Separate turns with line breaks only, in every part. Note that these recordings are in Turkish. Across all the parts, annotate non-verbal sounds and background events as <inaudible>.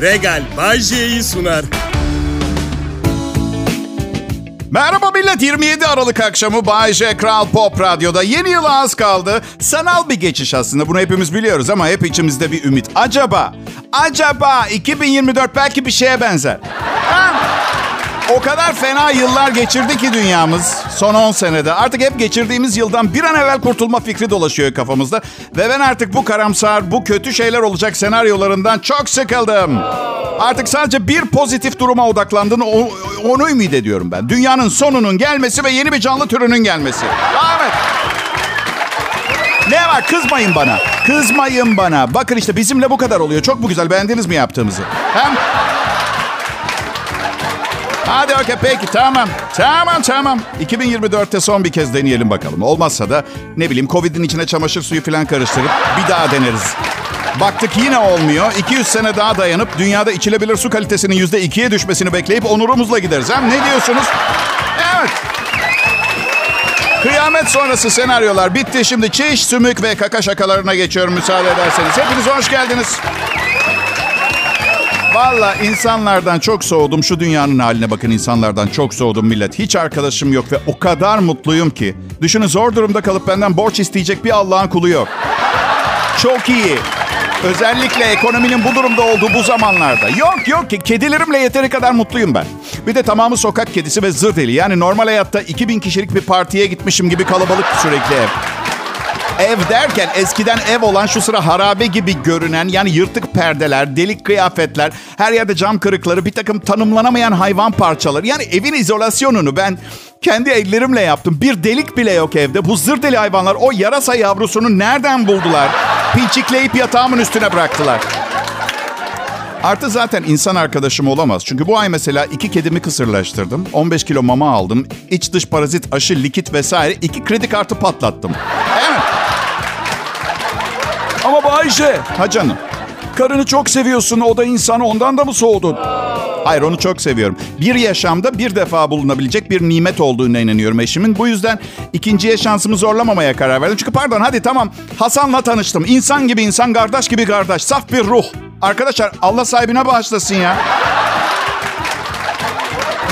Regal Bay J'yi sunar.
Merhaba millet 27 Aralık akşamı Bay J Kral Pop Radyo'da yeni yıla az kaldı. Sanal bir geçiş aslında bunu hepimiz biliyoruz ama hep içimizde bir ümit. Acaba, acaba 2024 belki bir şeye benzer. Ha? O kadar fena yıllar geçirdi ki dünyamız son 10 senede. Artık hep geçirdiğimiz yıldan bir an evvel kurtulma fikri dolaşıyor kafamızda. Ve ben artık bu karamsar, bu kötü şeyler olacak senaryolarından çok sıkıldım. Artık sadece bir pozitif duruma odaklandığını o- onu ümit ediyorum ben. Dünyanın sonunun gelmesi ve yeni bir canlı türünün gelmesi. Evet. Ne var? Kızmayın bana. Kızmayın bana. Bakın işte bizimle bu kadar oluyor. Çok mu güzel? Beğendiniz mi yaptığımızı? Hem... Hadi okey peki tamam. Tamam tamam. 2024'te son bir kez deneyelim bakalım. Olmazsa da ne bileyim Covid'in içine çamaşır suyu falan karıştırıp bir daha deneriz. Baktık yine olmuyor. 200 sene daha dayanıp dünyada içilebilir su kalitesinin %2'ye düşmesini bekleyip onurumuzla gideriz. Hem ne diyorsunuz? Evet. Kıyamet sonrası senaryolar bitti. Şimdi çiş, sümük ve kaka şakalarına geçiyorum müsaade ederseniz. Hepiniz hoş geldiniz. Valla insanlardan çok soğudum. Şu dünyanın haline bakın insanlardan çok soğudum millet. Hiç arkadaşım yok ve o kadar mutluyum ki. Düşünün zor durumda kalıp benden borç isteyecek bir Allah'ın kulu yok. Çok iyi. Özellikle ekonominin bu durumda olduğu bu zamanlarda. Yok yok ki kedilerimle yeteri kadar mutluyum ben. Bir de tamamı sokak kedisi ve zır deli. Yani normal hayatta 2000 kişilik bir partiye gitmişim gibi kalabalık sürekli ev. Ev derken eskiden ev olan şu sıra harabe gibi görünen yani yırtık perdeler, delik kıyafetler, her yerde cam kırıkları, bir takım tanımlanamayan hayvan parçaları. Yani evin izolasyonunu ben kendi ellerimle yaptım. Bir delik bile yok evde. Bu zır deli hayvanlar o yarasa yavrusunu nereden buldular? Pinçikleyip yatağımın üstüne bıraktılar. Artı zaten insan arkadaşım olamaz. Çünkü bu ay mesela iki kedimi kısırlaştırdım. 15 kilo mama aldım. İç dış parazit, aşı, likit vesaire. iki kredi kartı patlattım. Evet. Ama Bayşe. Ha canım. Karını çok seviyorsun. O da insanı ondan da mı soğudun? Hayır onu çok seviyorum. Bir yaşamda bir defa bulunabilecek bir nimet olduğuna inanıyorum eşimin. Bu yüzden ikinciye şansımı zorlamamaya karar verdim. Çünkü pardon hadi tamam Hasan'la tanıştım. İnsan gibi insan, kardeş gibi kardeş. Saf bir ruh. Arkadaşlar Allah sahibine bağışlasın ya.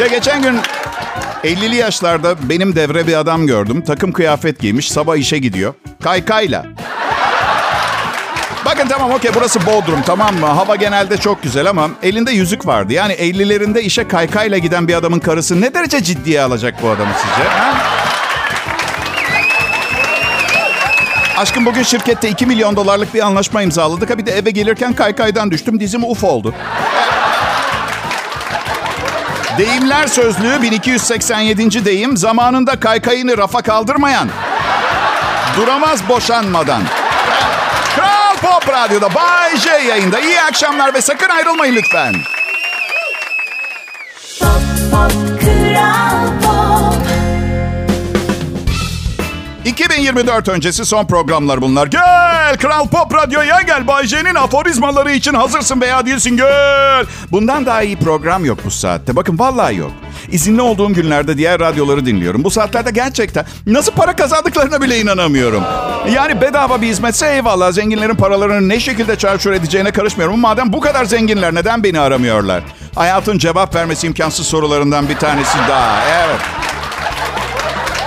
Ya geçen gün 50'li yaşlarda benim devre bir adam gördüm. Takım kıyafet giymiş, sabah işe gidiyor. Kaykayla. Bakın tamam okey burası Bodrum tamam mı? Hava genelde çok güzel ama elinde yüzük vardı. Yani 50'lerinde işe kaykayla giden bir adamın karısı ne derece ciddiye alacak bu adamı sizce? Ha? Aşkım bugün şirkette 2 milyon dolarlık bir anlaşma imzaladık. Ha bir de eve gelirken kaykaydan düştüm. Dizim uf oldu. Deyimler sözlüğü 1287. deyim. Zamanında kaykayını rafa kaldırmayan. Duramaz boşanmadan. Kral Radyo'da Bay J yayında. İyi akşamlar ve sakın ayrılmayın lütfen.
Pop, pop, Kral Pop.
2024 öncesi son programlar bunlar. Gel Kral Pop Radyo'ya gel. Bay J'nin aforizmaları için hazırsın veya değilsin gel. Bundan daha iyi program yok bu saatte. Bakın vallahi yok. İzinli olduğum günlerde diğer radyoları dinliyorum. Bu saatlerde gerçekten nasıl para kazandıklarına bile inanamıyorum. Yani bedava bir hizmetse eyvallah. Zenginlerin paralarını ne şekilde çarçur edeceğine karışmıyorum. Madem bu kadar zenginler neden beni aramıyorlar? Hayatın cevap vermesi imkansız sorularından bir tanesi daha. Evet.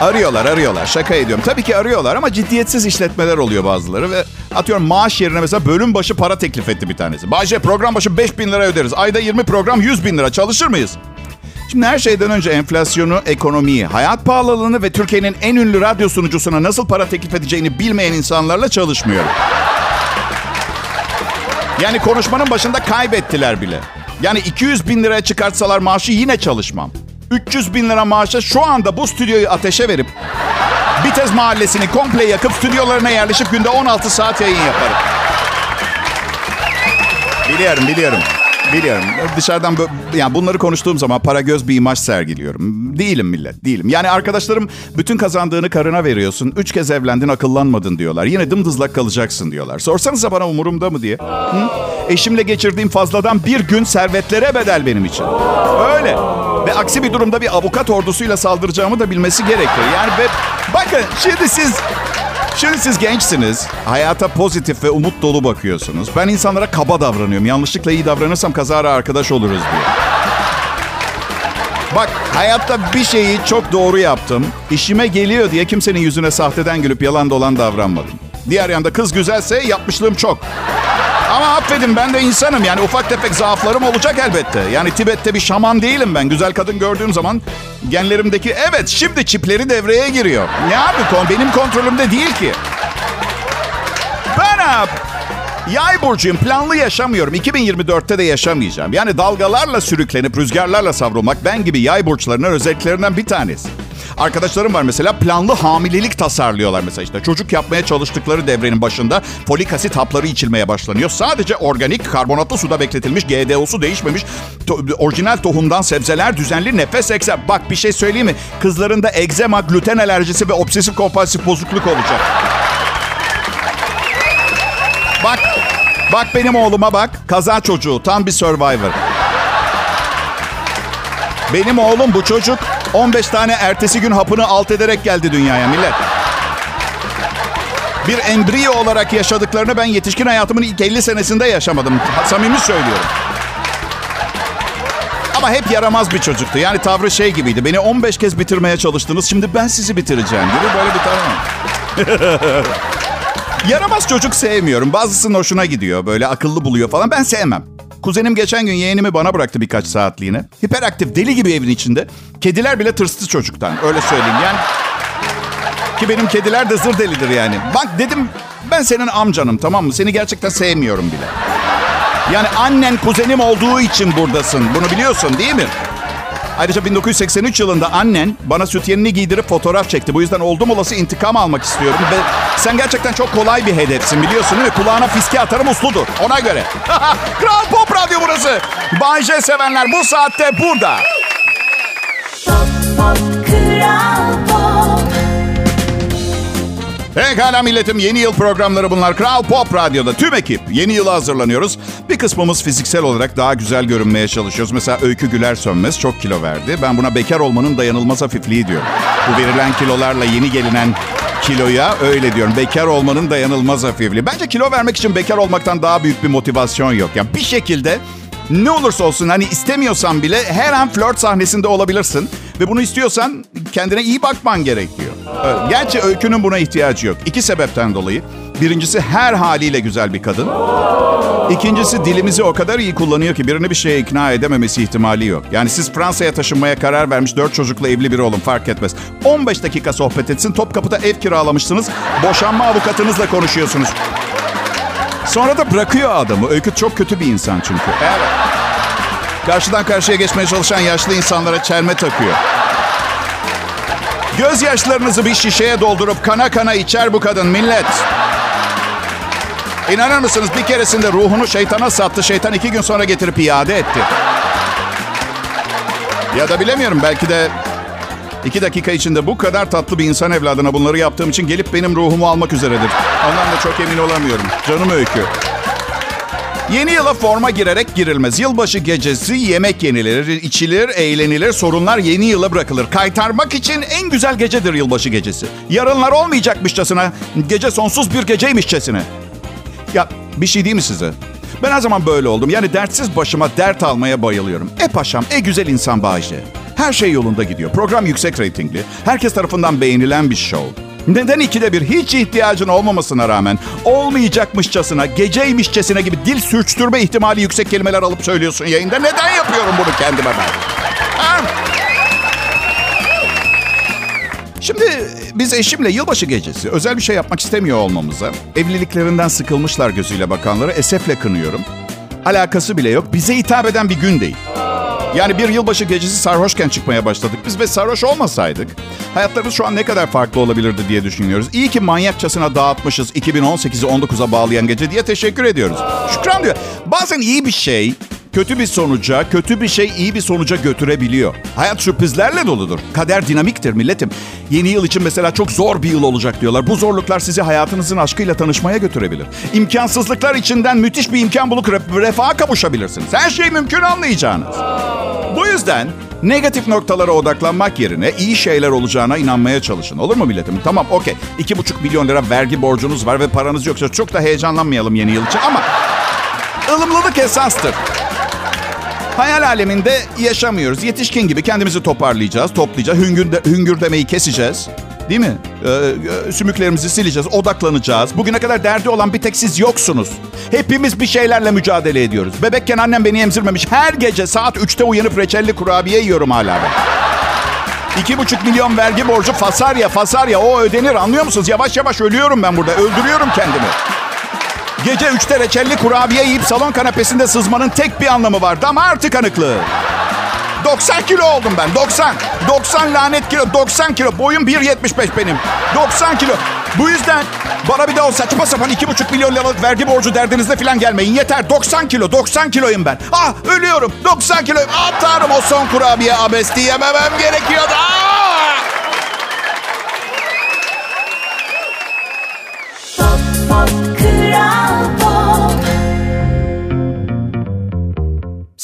Arıyorlar, arıyorlar. Şaka ediyorum. Tabii ki arıyorlar ama ciddiyetsiz işletmeler oluyor bazıları ve atıyorum maaş yerine mesela bölüm başı para teklif etti bir tanesi. Bayce program başı 5 bin lira öderiz. Ayda 20 program 100 bin lira. Çalışır mıyız? Şimdi her şeyden önce enflasyonu, ekonomiyi, hayat pahalılığını ve Türkiye'nin en ünlü radyo sunucusuna nasıl para teklif edeceğini bilmeyen insanlarla çalışmıyorum. Yani konuşmanın başında kaybettiler bile. Yani 200 bin liraya çıkartsalar maaşı yine çalışmam. 300 bin lira maaşa şu anda bu stüdyoyu ateşe verip Bitez mahallesini komple yakıp stüdyolarına yerleşip günde 16 saat yayın yaparım. Biliyorum, biliyorum. Biliyorum. Dışarıdan bö- yani bunları konuştuğum zaman para göz bir imaj sergiliyorum. Değilim millet, değilim. Yani arkadaşlarım bütün kazandığını karına veriyorsun. Üç kez evlendin, akıllanmadın diyorlar. Yine dımdızlak kalacaksın diyorlar. Sorsanıza bana umurumda mı diye. Hı? Eşimle geçirdiğim fazladan bir gün servetlere bedel benim için. Öyle. Ve aksi bir durumda bir avukat ordusuyla saldıracağımı da bilmesi gerekir. Yani ve bakın şimdi siz Şimdi siz gençsiniz. Hayata pozitif ve umut dolu bakıyorsunuz. Ben insanlara kaba davranıyorum. Yanlışlıkla iyi davranırsam kazara arkadaş oluruz diye. Bak hayatta bir şeyi çok doğru yaptım. İşime geliyor diye kimsenin yüzüne sahteden gülüp yalan dolan davranmadım. Diğer yanda kız güzelse yapmışlığım çok. Ama affedin ben de insanım yani ufak tefek zaaflarım olacak elbette. Yani Tibet'te bir şaman değilim ben. Güzel kadın gördüğüm zaman genlerimdeki evet şimdi çipleri devreye giriyor. Ne abi benim kontrolümde değil ki. Ben ab, Yay burcuyum. Planlı yaşamıyorum. 2024'te de yaşamayacağım. Yani dalgalarla sürüklenip rüzgarlarla savrulmak ben gibi yay burçlarının özelliklerinden bir tanesi. Arkadaşlarım var mesela planlı hamilelik tasarlıyorlar mesela işte. Çocuk yapmaya çalıştıkları devrenin başında folik asit hapları içilmeye başlanıyor. Sadece organik karbonatlı suda bekletilmiş GDO'su değişmemiş to- orijinal tohumdan sebzeler düzenli nefes egzem. Bak bir şey söyleyeyim mi? Kızlarında egzema, gluten alerjisi ve obsesif kompulsif bozukluk olacak. Bak, bak benim oğluma bak. Kaza çocuğu, tam bir survivor. Benim oğlum bu çocuk 15 tane ertesi gün hapını alt ederek geldi dünyaya millet. Bir embriyo olarak yaşadıklarını ben yetişkin hayatımın ilk 50 senesinde yaşamadım. Samimi söylüyorum. Ama hep yaramaz bir çocuktu. Yani tavrı şey gibiydi. Beni 15 kez bitirmeye çalıştınız. Şimdi ben sizi bitireceğim gibi böyle bir tavır. <laughs> Yaramaz çocuk sevmiyorum. Bazısının hoşuna gidiyor. Böyle akıllı buluyor falan. Ben sevmem. Kuzenim geçen gün yeğenimi bana bıraktı birkaç saatliğine. Hiperaktif, deli gibi evin içinde. Kediler bile tırstı çocuktan. Öyle söyleyeyim. Yani ki benim kediler de zır delidir yani. Bak dedim ben senin amcanım tamam mı? Seni gerçekten sevmiyorum bile. Yani annen kuzenim olduğu için buradasın. Bunu biliyorsun değil mi? Ayrıca 1983 yılında annen bana sütyenini giydirip fotoğraf çekti. Bu yüzden oldum olası intikam almak istiyorum. Ve sen gerçekten çok kolay bir hedefsin biliyorsun değil mi? Kulağına fiske atarım usludur. Ona göre. <laughs> Kral Pop Radyo burası. Bay sevenler bu saatte burada.
Pop Pop Kral
Pekala milletim yeni yıl programları bunlar. Kral Pop Radyo'da tüm ekip yeni yıla hazırlanıyoruz. Bir kısmımız fiziksel olarak daha güzel görünmeye çalışıyoruz. Mesela Öykü Güler Sönmez çok kilo verdi. Ben buna bekar olmanın dayanılmaz hafifliği diyorum. Bu verilen kilolarla yeni gelinen kiloya öyle diyorum. Bekar olmanın dayanılmaz hafifliği. Bence kilo vermek için bekar olmaktan daha büyük bir motivasyon yok. Yani bir şekilde ne olursa olsun hani istemiyorsan bile her an flört sahnesinde olabilirsin. Ve bunu istiyorsan kendine iyi bakman gerekiyor. Evet, Gerçi Öykü'nün buna ihtiyacı yok. İki sebepten dolayı. Birincisi her haliyle güzel bir kadın. İkincisi dilimizi o kadar iyi kullanıyor ki birini bir şeye ikna edememesi ihtimali yok. Yani siz Fransa'ya taşınmaya karar vermiş dört çocukla evli biri olun fark etmez. 15 dakika sohbet etsin. Topkapı'da ev kiralamışsınız. Boşanma avukatınızla konuşuyorsunuz. Sonra da bırakıyor adamı. Öykü çok kötü bir insan çünkü. Evet. Karşıdan karşıya geçmeye çalışan yaşlı insanlara çelme takıyor. Gözyaşlarınızı bir şişeye doldurup kana kana içer bu kadın millet. İnanır mısınız bir keresinde ruhunu şeytana sattı. Şeytan iki gün sonra getirip iade etti. Ya da bilemiyorum belki de iki dakika içinde bu kadar tatlı bir insan evladına bunları yaptığım için gelip benim ruhumu almak üzeredir. Ondan da çok emin olamıyorum. Canım öykü. Yeni yıla forma girerek girilmez. Yılbaşı gecesi yemek yenilir, içilir, eğlenilir, sorunlar yeni yıla bırakılır. Kaytarmak için en güzel gecedir yılbaşı gecesi. Yarınlar olmayacakmışçasına, gece sonsuz bir geceymişçesine. Ya bir şey değil mi size? Ben her zaman böyle oldum. Yani dertsiz başıma dert almaya bayılıyorum. E paşam, e güzel insan Bayce. Her şey yolunda gidiyor. Program yüksek reytingli. Herkes tarafından beğenilen bir show. Neden ikide bir hiç ihtiyacın olmamasına rağmen olmayacakmışçasına, geceymişçesine gibi dil sürçtürme ihtimali yüksek kelimeler alıp söylüyorsun yayında? Neden yapıyorum bunu kendime ben? Ha? Şimdi biz eşimle yılbaşı gecesi özel bir şey yapmak istemiyor olmamıza, evliliklerinden sıkılmışlar gözüyle bakanları esefle kınıyorum. Alakası bile yok. Bize hitap eden bir gün değil. Yani bir yılbaşı gecesi sarhoşken çıkmaya başladık biz ve sarhoş olmasaydık hayatlarımız şu an ne kadar farklı olabilirdi diye düşünüyoruz. İyi ki manyakçasına dağıtmışız 2018'i 19'a bağlayan gece diye teşekkür ediyoruz. Şükran diyor. Bazen iyi bir şey kötü bir sonuca, kötü bir şey iyi bir sonuca götürebiliyor. Hayat sürprizlerle doludur. Kader dinamiktir milletim. Yeni yıl için mesela çok zor bir yıl olacak diyorlar. Bu zorluklar sizi hayatınızın aşkıyla tanışmaya götürebilir. İmkansızlıklar içinden müthiş bir imkan bulup re- refaha kavuşabilirsiniz. Her şey mümkün anlayacağınız. Bu yüzden Negatif noktalara odaklanmak yerine iyi şeyler olacağına inanmaya çalışın. Olur mu milletim? Tamam okey. 2,5 milyon lira vergi borcunuz var ve paranız yoksa çok da heyecanlanmayalım yeni yıl için ama ılımlılık esastır. Hayal aleminde yaşamıyoruz. Yetişkin gibi kendimizi toparlayacağız, toplayacağız, hüngür, de, hüngür demeyi keseceğiz. Değil mi? Ee, sümüklerimizi sileceğiz, odaklanacağız. Bugüne kadar derdi olan bir tek siz yoksunuz. Hepimiz bir şeylerle mücadele ediyoruz. Bebekken annem beni emzirmemiş. Her gece saat 3'te uyanıp reçelli kurabiye yiyorum hala ben. İki buçuk milyon vergi borcu fasarya fasarya o ödenir anlıyor musunuz? Yavaş yavaş ölüyorum ben burada. Öldürüyorum kendimi. Gece 3'te reçelli kurabiye yiyip salon kanepesinde sızmanın tek bir anlamı var. Damar tıkanıklığı. 90 kilo oldum ben. 90. 90 lanet kilo. 90 kilo. Boyum 1.75 benim. 90 kilo. Bu yüzden bana bir de o saçma sapan 2,5 milyon liralık vergi borcu derdinizle falan gelmeyin. Yeter. 90 kilo. 90 kiloyum ben. Ah ölüyorum. 90 kiloyum. Ah tanrım o son kurabiye abesti yememem gerekiyordu. Ah!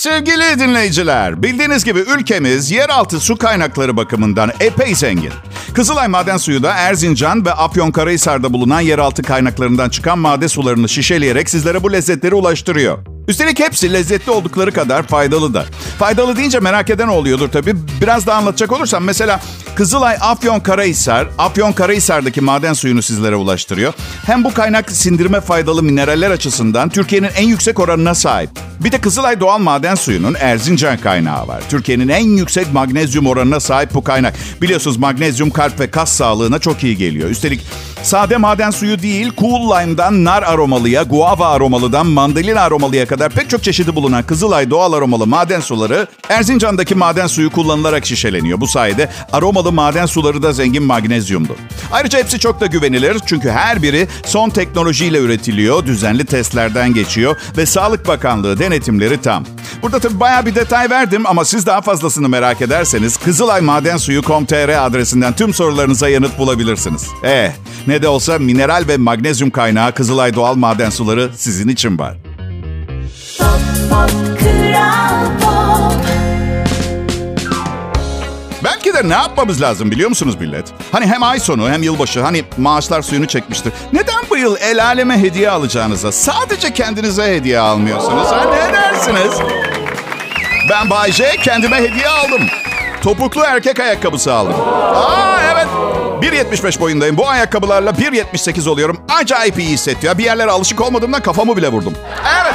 Sevgili dinleyiciler, bildiğiniz gibi ülkemiz yeraltı su kaynakları bakımından epey zengin. Kızılay maden suyu da Erzincan ve Afyonkarahisar'da bulunan yeraltı kaynaklarından çıkan maden sularını şişeleyerek sizlere bu lezzetleri ulaştırıyor. Üstelik hepsi lezzetli oldukları kadar faydalı da. Faydalı deyince merak eden oluyordur tabii. Biraz daha anlatacak olursam mesela Kızılay Afyonkarahisar, Afyonkarahisar'daki maden suyunu sizlere ulaştırıyor. Hem bu kaynak sindirme faydalı mineraller açısından Türkiye'nin en yüksek oranına sahip. Bir de Kızılay doğal maden suyunun Erzincan kaynağı var. Türkiye'nin en yüksek magnezyum oranına sahip bu kaynak. Biliyorsunuz magnezyum kalp ve kas sağlığına çok iyi geliyor. Üstelik sade maden suyu değil, cool lime'dan nar aromalıya, guava aromalıdan mandalina aromalıya kadar pek çok çeşidi bulunan Kızılay doğal aromalı maden suları Erzincan'daki maden suyu kullanılarak şişeleniyor. Bu sayede aromalı maden suları da zengin magnezyumdu. Ayrıca hepsi çok da güvenilir çünkü her biri son teknolojiyle üretiliyor, düzenli testlerden geçiyor ve Sağlık Bakanlığı denetimleri tam. Burada tabii bayağı bir detay verdim ama siz daha fazlasını merak ederseniz kızılaymadensuyu.com.tr adresinden tüm sorularınıza yanıt bulabilirsiniz. Eh, ne de olsa mineral ve magnezyum kaynağı Kızılay doğal maden suları sizin için var.
Pop Pop Kral Pop
Belki de ne yapmamız lazım biliyor musunuz millet? Hani hem ay sonu hem yılbaşı hani maaşlar suyunu çekmiştir. Neden bu yıl el aleme hediye alacağınıza sadece kendinize hediye almıyorsunuz? Ha, ne dersiniz? Ben Bay J kendime hediye aldım. Topuklu erkek ayakkabısı aldım. Aa. 1.75 boyundayım. Bu ayakkabılarla 1.78 oluyorum. Acayip iyi hissettiriyor. Bir yerlere alışık olmadığımdan kafamı bile vurdum. Evet.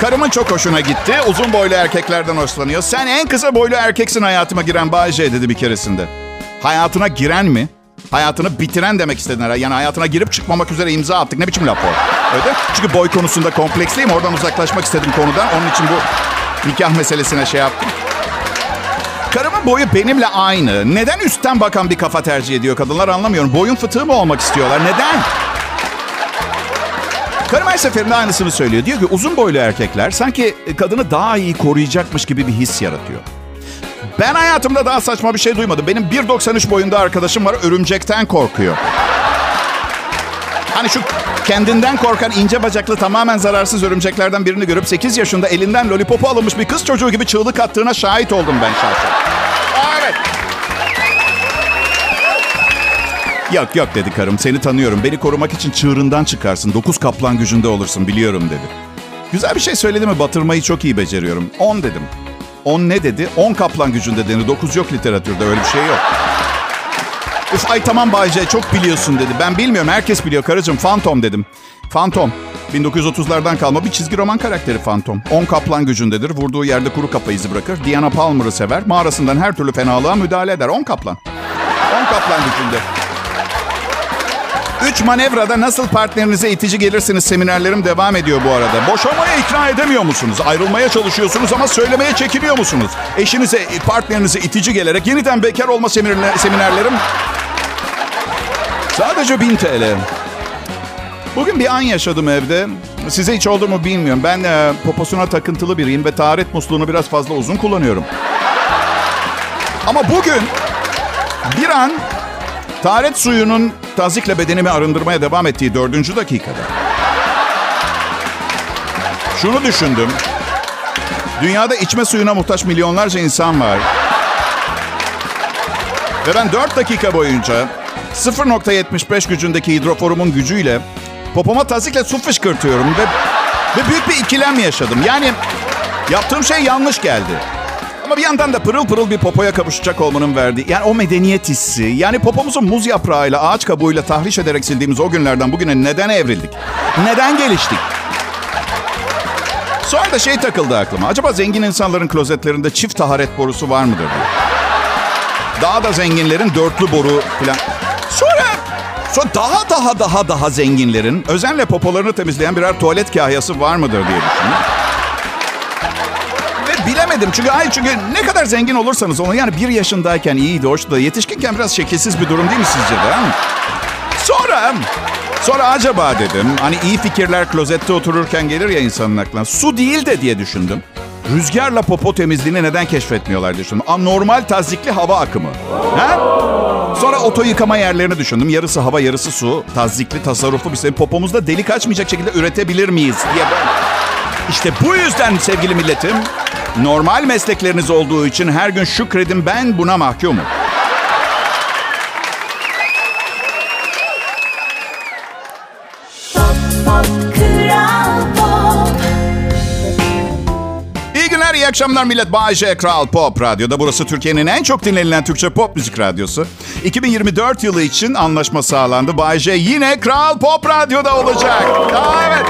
Karımın çok hoşuna gitti. Uzun boylu erkeklerden hoşlanıyor. Sen en kısa boylu erkeksin hayatıma giren Bay J dedi bir keresinde. Hayatına giren mi? Hayatını bitiren demek istedin herhalde. Yani hayatına girip çıkmamak üzere imza attık. Ne biçim laf o? Öyle. Çünkü boy konusunda kompleksliyim. Oradan uzaklaşmak istedim konudan. Onun için bu nikah meselesine şey yaptım. Karımın boyu benimle aynı. Neden üstten bakan bir kafa tercih ediyor kadınlar anlamıyorum. Boyun fıtığı mı olmak istiyorlar? Neden? Karım her seferinde aynısını söylüyor. Diyor ki uzun boylu erkekler sanki kadını daha iyi koruyacakmış gibi bir his yaratıyor. Ben hayatımda daha saçma bir şey duymadım. Benim 1.93 boyunda arkadaşım var örümcekten korkuyor. Hani şu kendinden korkan ince bacaklı tamamen zararsız örümceklerden birini görüp 8 yaşında elinden lollipopu alınmış bir kız çocuğu gibi çığlık attığına şahit oldum ben şahsen. Yok yok dedi karım seni tanıyorum. Beni korumak için çığırından çıkarsın. Dokuz kaplan gücünde olursun biliyorum dedi. Güzel bir şey söyledi mi batırmayı çok iyi beceriyorum. On dedim. On ne dedi? On kaplan gücünde denir. Dokuz yok literatürde öyle bir şey yok. Üf, ay tamam Bayce çok biliyorsun dedi. Ben bilmiyorum herkes biliyor karıcığım. Phantom dedim. Phantom. 1930'lardan kalma bir çizgi roman karakteri Phantom. 10 kaplan gücündedir. Vurduğu yerde kuru kafa izi bırakır. Diana Palmer'ı sever. Mağarasından her türlü fenalığa müdahale eder. 10 kaplan. 10 kaplan gücünde. 3 manevrada nasıl partnerinize itici gelirsiniz seminerlerim devam ediyor bu arada. Boşanmaya ikna edemiyor musunuz? Ayrılmaya çalışıyorsunuz ama söylemeye çekiniyor musunuz? Eşinize, partnerinize itici gelerek yeniden bekar olma seminerler, seminerlerim sadece 1000 TL. Bugün bir an yaşadım evde. Size hiç oldu mu bilmiyorum. Ben e, poposuna takıntılı biriyim ve taharet musluğunu biraz fazla uzun kullanıyorum. Ama bugün bir an taharet suyunun tazikle bedenimi arındırmaya devam ettiği dördüncü dakikada şunu düşündüm. Dünyada içme suyuna muhtaç milyonlarca insan var. Ve ben 4 dakika boyunca 0.75 gücündeki hidroforumun gücüyle popoma tazikle su fışkırtıyorum ve, ve büyük bir ikilem yaşadım. Yani yaptığım şey yanlış geldi. Ama bir yandan da pırıl pırıl bir popoya kavuşacak olmanın verdiği... Yani o medeniyet hissi. Yani popomuzu muz yaprağıyla, ağaç kabuğuyla tahriş ederek sildiğimiz o günlerden bugüne neden evrildik? Neden geliştik? Sonra da şey takıldı aklıma. Acaba zengin insanların klozetlerinde çift taharet borusu var mıdır? Daha da zenginlerin dörtlü boru falan. Sonra, sonra daha daha daha daha zenginlerin özenle popolarını temizleyen birer tuvalet kahyası var mıdır diye düşündüm. Bilemedim çünkü ay çünkü ne kadar zengin olursanız onu yani bir yaşındayken iyiydi, hoştu yetişkinken biraz şekilsiz bir durum değil mi sizce de? Sonra sonra acaba dedim hani iyi fikirler klozette otururken gelir ya insanın aklına. Su değil de diye düşündüm. Rüzgarla popo temizliğini neden keşfetmiyorlar düşündüm. Anormal tazikli hava akımı. Ha? Sonra oto yıkama yerlerini düşündüm. Yarısı hava yarısı su. Tazikli tasarruflu bir şey. Popomuzda delik açmayacak şekilde üretebilir miyiz diye ben... İşte bu yüzden sevgili milletim normal meslekleriniz olduğu için her gün şükredin ben buna mahkumum. İyi günler, iyi akşamlar millet. Bay J. Kral Pop Radyo'da. Burası Türkiye'nin en çok dinlenilen Türkçe pop müzik radyosu. 2024 yılı için anlaşma sağlandı. Bay J yine Kral Pop Radyo'da olacak. Aa, evet.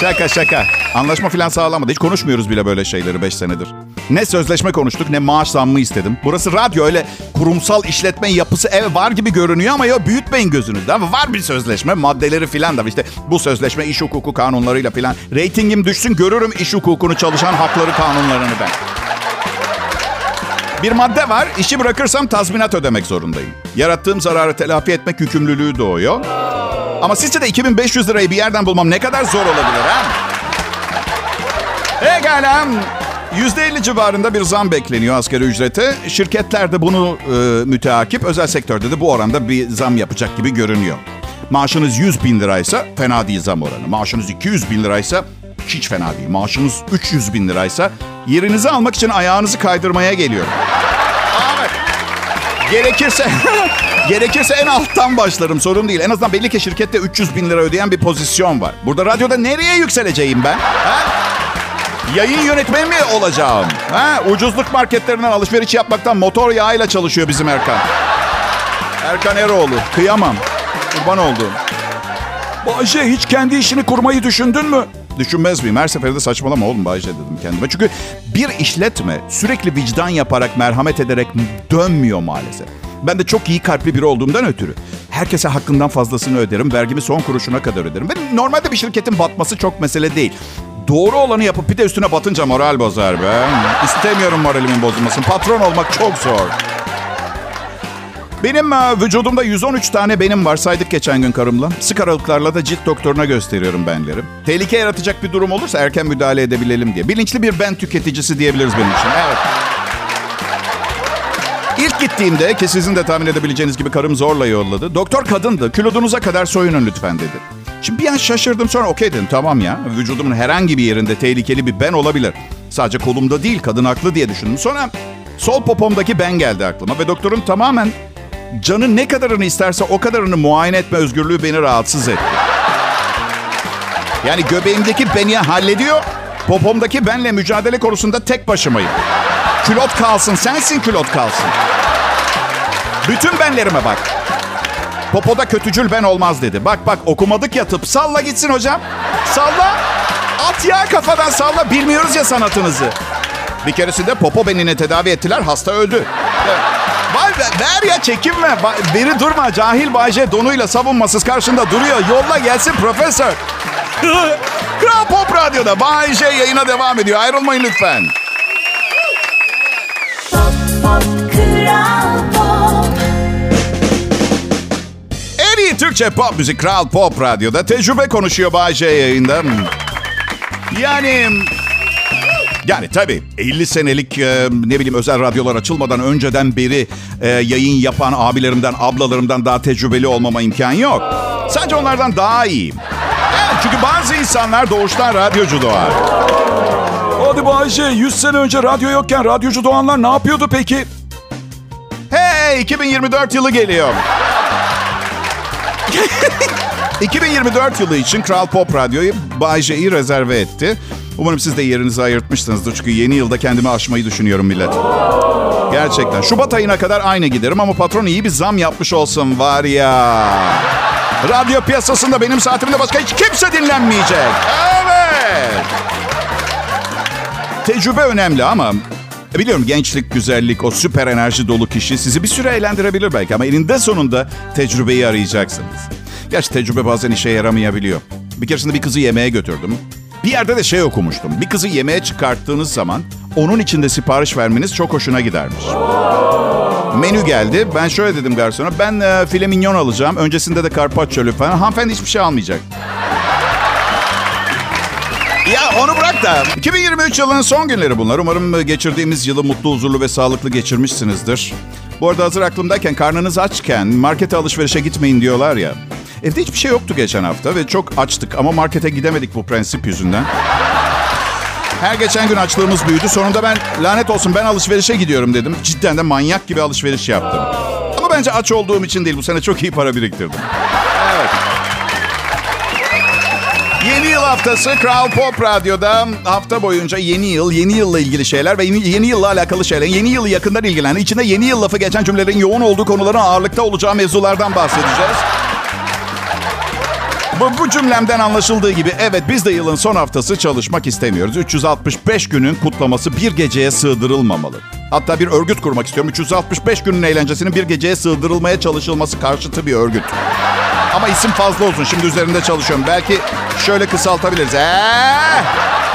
Şaka şaka. Anlaşma falan sağlamadı. Hiç konuşmuyoruz bile böyle şeyleri 5 senedir. Ne sözleşme konuştuk ne maaş zammı istedim. Burası radyo öyle kurumsal işletme yapısı ev var gibi görünüyor ama ya büyütmeyin gözünüzde. Ama var bir sözleşme maddeleri filan da işte bu sözleşme iş hukuku kanunlarıyla filan. Ratingim düşsün görürüm iş hukukunu çalışan hakları kanunlarını ben. Bir madde var. işi bırakırsam tazminat ödemek zorundayım. Yarattığım zararı telafi etmek yükümlülüğü doğuyor. Ama sizce de 2500 lirayı bir yerden bulmam ne kadar zor olabilir ha? Pekala. %50 civarında bir zam bekleniyor asgari ücrete. Şirketler de bunu e, müteakip. Özel sektörde de bu oranda bir zam yapacak gibi görünüyor. Maaşınız 100 bin liraysa fena değil zam oranı. Maaşınız 200 bin liraysa hiç fena değil. Maaşınız 300 bin liraysa yerinizi almak için ayağınızı kaydırmaya geliyor. Evet. Gerekirse <laughs> gerekirse en alttan başlarım sorun değil. En azından belli ki şirkette 300 bin lira ödeyen bir pozisyon var. Burada radyoda nereye yükseleceğim ben? Ha? Yayın yönetmeni mi olacağım? Ha? Ucuzluk marketlerinden alışveriş yapmaktan motor yağıyla çalışıyor bizim Erkan. Erkan Eroğlu. Kıyamam. Kurban olduğum. Bayce hiç kendi işini kurmayı düşündün mü? Düşünmez miyim? Her seferinde saçmalama oğlum Bayce dedim kendime. Çünkü bir işletme sürekli vicdan yaparak, merhamet ederek dönmüyor maalesef. Ben de çok iyi kalpli biri olduğumdan ötürü. Herkese hakkından fazlasını öderim. Vergimi son kuruşuna kadar öderim. Ve normalde bir şirketin batması çok mesele değil. Doğru olanı yapıp bir de üstüne batınca moral bozar be. İstemiyorum moralimin bozulmasını. Patron olmak çok zor. Benim e, vücudumda 113 tane benim var saydık geçen gün karımla. Sık aralıklarla da cilt doktoruna gösteriyorum benleri. Tehlike yaratacak bir durum olursa erken müdahale edebilelim diye. Bilinçli bir ben tüketicisi diyebiliriz benim için. Evet. İlk gittiğimde ki sizin de tahmin edebileceğiniz gibi karım zorla yolladı. Doktor kadındı. Kilodunuza kadar soyunun lütfen dedi. Şimdi bir an şaşırdım sonra okey dedim tamam ya. Vücudumun herhangi bir yerinde tehlikeli bir ben olabilir. Sadece kolumda değil kadın haklı diye düşündüm. Sonra sol popomdaki ben geldi aklıma ve doktorun tamamen canı ne kadarını isterse o kadarını muayene etme özgürlüğü beni rahatsız etti. Yani göbeğimdeki beni hallediyor, popomdaki benle mücadele konusunda tek başımayım. Külot kalsın, sensin külot kalsın. Bütün benlerime bak. Popoda kötücül ben olmaz dedi. Bak bak okumadık ya tıp. Salla gitsin hocam. Salla. At ya kafadan salla. Bilmiyoruz ya sanatınızı. Bir keresinde popo benini tedavi ettiler. Hasta öldü. Vay be, ver ya çekinme. Beri durma. Cahil Bayce donuyla savunmasız karşında duruyor. Yolla gelsin profesör. <laughs> Kral Pop Radyo'da Bayce yayına devam ediyor. Ayrılmayın lütfen.
pop pop kral
Türkçe pop müzik Kral Pop Radyo'da tecrübe konuşuyor Bayce yayında. Yani... Yani tabii 50 senelik e, ne bileyim özel radyolar açılmadan önceden beri e, yayın yapan abilerimden, ablalarımdan daha tecrübeli olmama imkan yok. Sadece onlardan daha iyiyim. Evet, çünkü bazı insanlar doğuştan radyocu doğar.
Hadi Bayce 100 sene önce radyo yokken radyocu doğanlar ne yapıyordu peki?
Hey 2024 yılı geliyor. <laughs> 2024 yılı için Kral Pop Radyo'yu Bay J'yi rezerve etti. Umarım siz de yerinizi ayırtmışsınızdır. Çünkü yeni yılda kendimi aşmayı düşünüyorum millet. Gerçekten. Şubat ayına kadar aynı giderim ama patron iyi bir zam yapmış olsun var ya. Radyo piyasasında benim saatimde başka hiç kimse dinlenmeyecek. Evet. Tecrübe önemli ama biliyorum gençlik, güzellik, o süper enerji dolu kişi sizi bir süre eğlendirebilir belki ama eninde sonunda tecrübeyi arayacaksınız. Gerçi tecrübe bazen işe yaramayabiliyor. Bir keresinde bir kızı yemeğe götürdüm. Bir yerde de şey okumuştum. Bir kızı yemeğe çıkarttığınız zaman onun içinde sipariş vermeniz çok hoşuna gidermiş. Menü geldi. Ben şöyle dedim garsona. Ben e, file minyon alacağım. Öncesinde de carpaccio lütfen. Hanımefendi hiçbir şey almayacak. Ya onu bırak da 2023 yılının son günleri bunlar. Umarım e, geçirdiğimiz yılı mutlu, huzurlu ve sağlıklı geçirmişsinizdir. Bu arada hazır aklımdayken karnınız açken markete alışverişe gitmeyin diyorlar ya. Evde hiçbir şey yoktu geçen hafta ve çok açtık ama markete gidemedik bu prensip yüzünden. Her geçen gün açlığımız büyüdü. Sonunda ben lanet olsun ben alışverişe gidiyorum dedim. Cidden de manyak gibi alışveriş yaptım. Ama bence aç olduğum için değil. Bu sene çok iyi para biriktirdim. Yeni yıl haftası Kral Pop Radyo'da hafta boyunca yeni yıl, yeni yılla ilgili şeyler ve yeni, yeni yılla alakalı şeyler, yeni yılı yakından ilgilenen, içinde yeni yıl lafı geçen cümlelerin yoğun olduğu konuların ağırlıkta olacağı mevzulardan bahsedeceğiz. Bu, bu cümlemden anlaşıldığı gibi evet biz de yılın son haftası çalışmak istemiyoruz. 365 günün kutlaması bir geceye sığdırılmamalı. Hatta bir örgüt kurmak istiyorum. 365 günün eğlencesinin bir geceye sığdırılmaya çalışılması karşıtı bir örgüt. Ama isim fazla olsun. Şimdi üzerinde çalışıyorum. Belki şöyle kısaltabiliriz. Ee?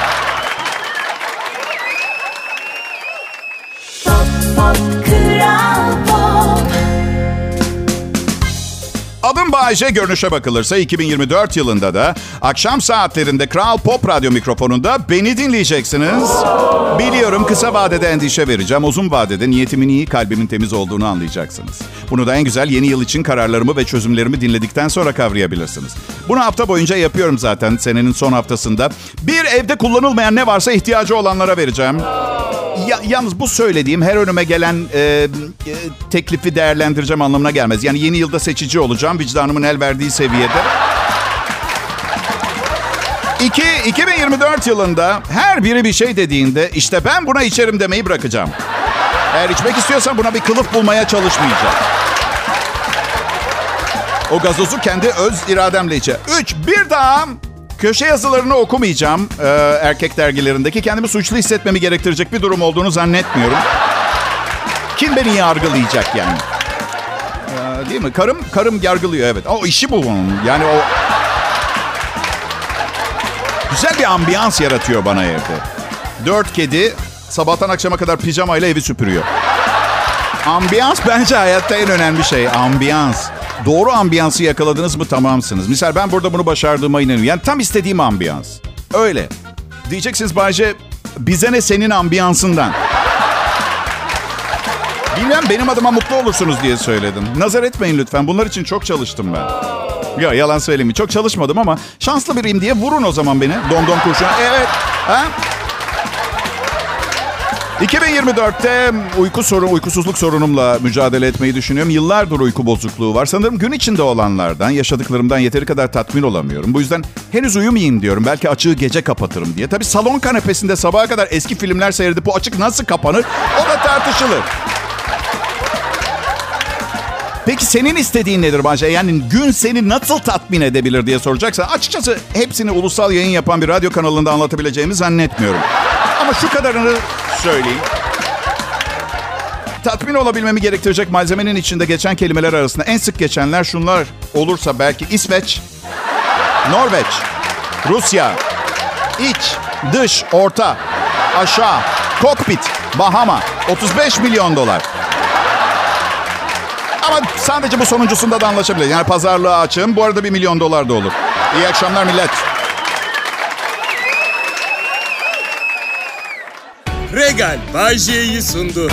Adım Bayece görünüşe bakılırsa 2024 yılında da akşam saatlerinde Kral Pop Radyo mikrofonunda beni dinleyeceksiniz. Biliyorum kısa vadede endişe vereceğim. Uzun vadede niyetimin iyi, kalbimin temiz olduğunu anlayacaksınız. Bunu da en güzel yeni yıl için kararlarımı ve çözümlerimi dinledikten sonra kavrayabilirsiniz. Bunu hafta boyunca yapıyorum zaten senenin son haftasında. Bir evde kullanılmayan ne varsa ihtiyacı olanlara vereceğim. Ya, yalnız bu söylediğim her önüme gelen e, e, teklifi değerlendireceğim anlamına gelmez. Yani yeni yılda seçici olacağım vicdanımın el verdiği seviyede. İki, 2024 yılında her biri bir şey dediğinde işte ben buna içerim demeyi bırakacağım. Eğer içmek istiyorsan buna bir kılıf bulmaya çalışmayacağım. O gazozu kendi öz irademle içe. Üç, bir daha köşe yazılarını okumayacağım. Ee, erkek dergilerindeki kendimi suçlu hissetmemi gerektirecek bir durum olduğunu zannetmiyorum. Kim beni yargılayacak yani? Ee, değil mi? Karım karım yargılıyor evet. O işi bu onun. Yani o güzel bir ambiyans yaratıyor bana evde. Dört kedi sabahtan akşama kadar pijamayla evi süpürüyor. Ambiyans bence hayatta en önemli şey. Ambiyans. Doğru ambiyansı yakaladınız mı tamamsınız. Misal ben burada bunu başardığıma inanıyorum. Yani tam istediğim ambiyans. Öyle. Diyeceksiniz Bayce bize ne senin ambiyansından. Bilmem benim adıma mutlu olursunuz diye söyledim. Nazar etmeyin lütfen. Bunlar için çok çalıştım ben. Ya yalan söylemeyeyim. Çok çalışmadım ama şanslı biriyim diye vurun o zaman beni. Domdom kurşun. Evet. Ha? 2024'te uyku sorun, uykusuzluk sorunumla mücadele etmeyi düşünüyorum. Yıllardır uyku bozukluğu var. Sanırım gün içinde olanlardan, yaşadıklarımdan yeteri kadar tatmin olamıyorum. Bu yüzden henüz uyumayayım diyorum. Belki açığı gece kapatırım diye. Tabii salon kanepesinde sabaha kadar eski filmler seyredip bu açık nasıl kapanır? O da tartışılır. Peki senin istediğin nedir Bahçe? Yani gün seni nasıl tatmin edebilir diye soracaksan açıkçası hepsini ulusal yayın yapan bir radyo kanalında anlatabileceğimi zannetmiyorum. Ama şu kadarını söyleyeyim. Tatmin olabilmemi gerektirecek malzemenin içinde geçen kelimeler arasında en sık geçenler şunlar olursa belki İsveç, Norveç, Rusya, iç, dış, orta, aşağı, kokpit, Bahama, 35 milyon dolar. Ama sadece bu sonuncusunda da anlaşabilir. Yani pazarlığa açığım. Bu arada bir milyon dolar da olur. İyi akşamlar millet.
Regal Bay J'yi sundu.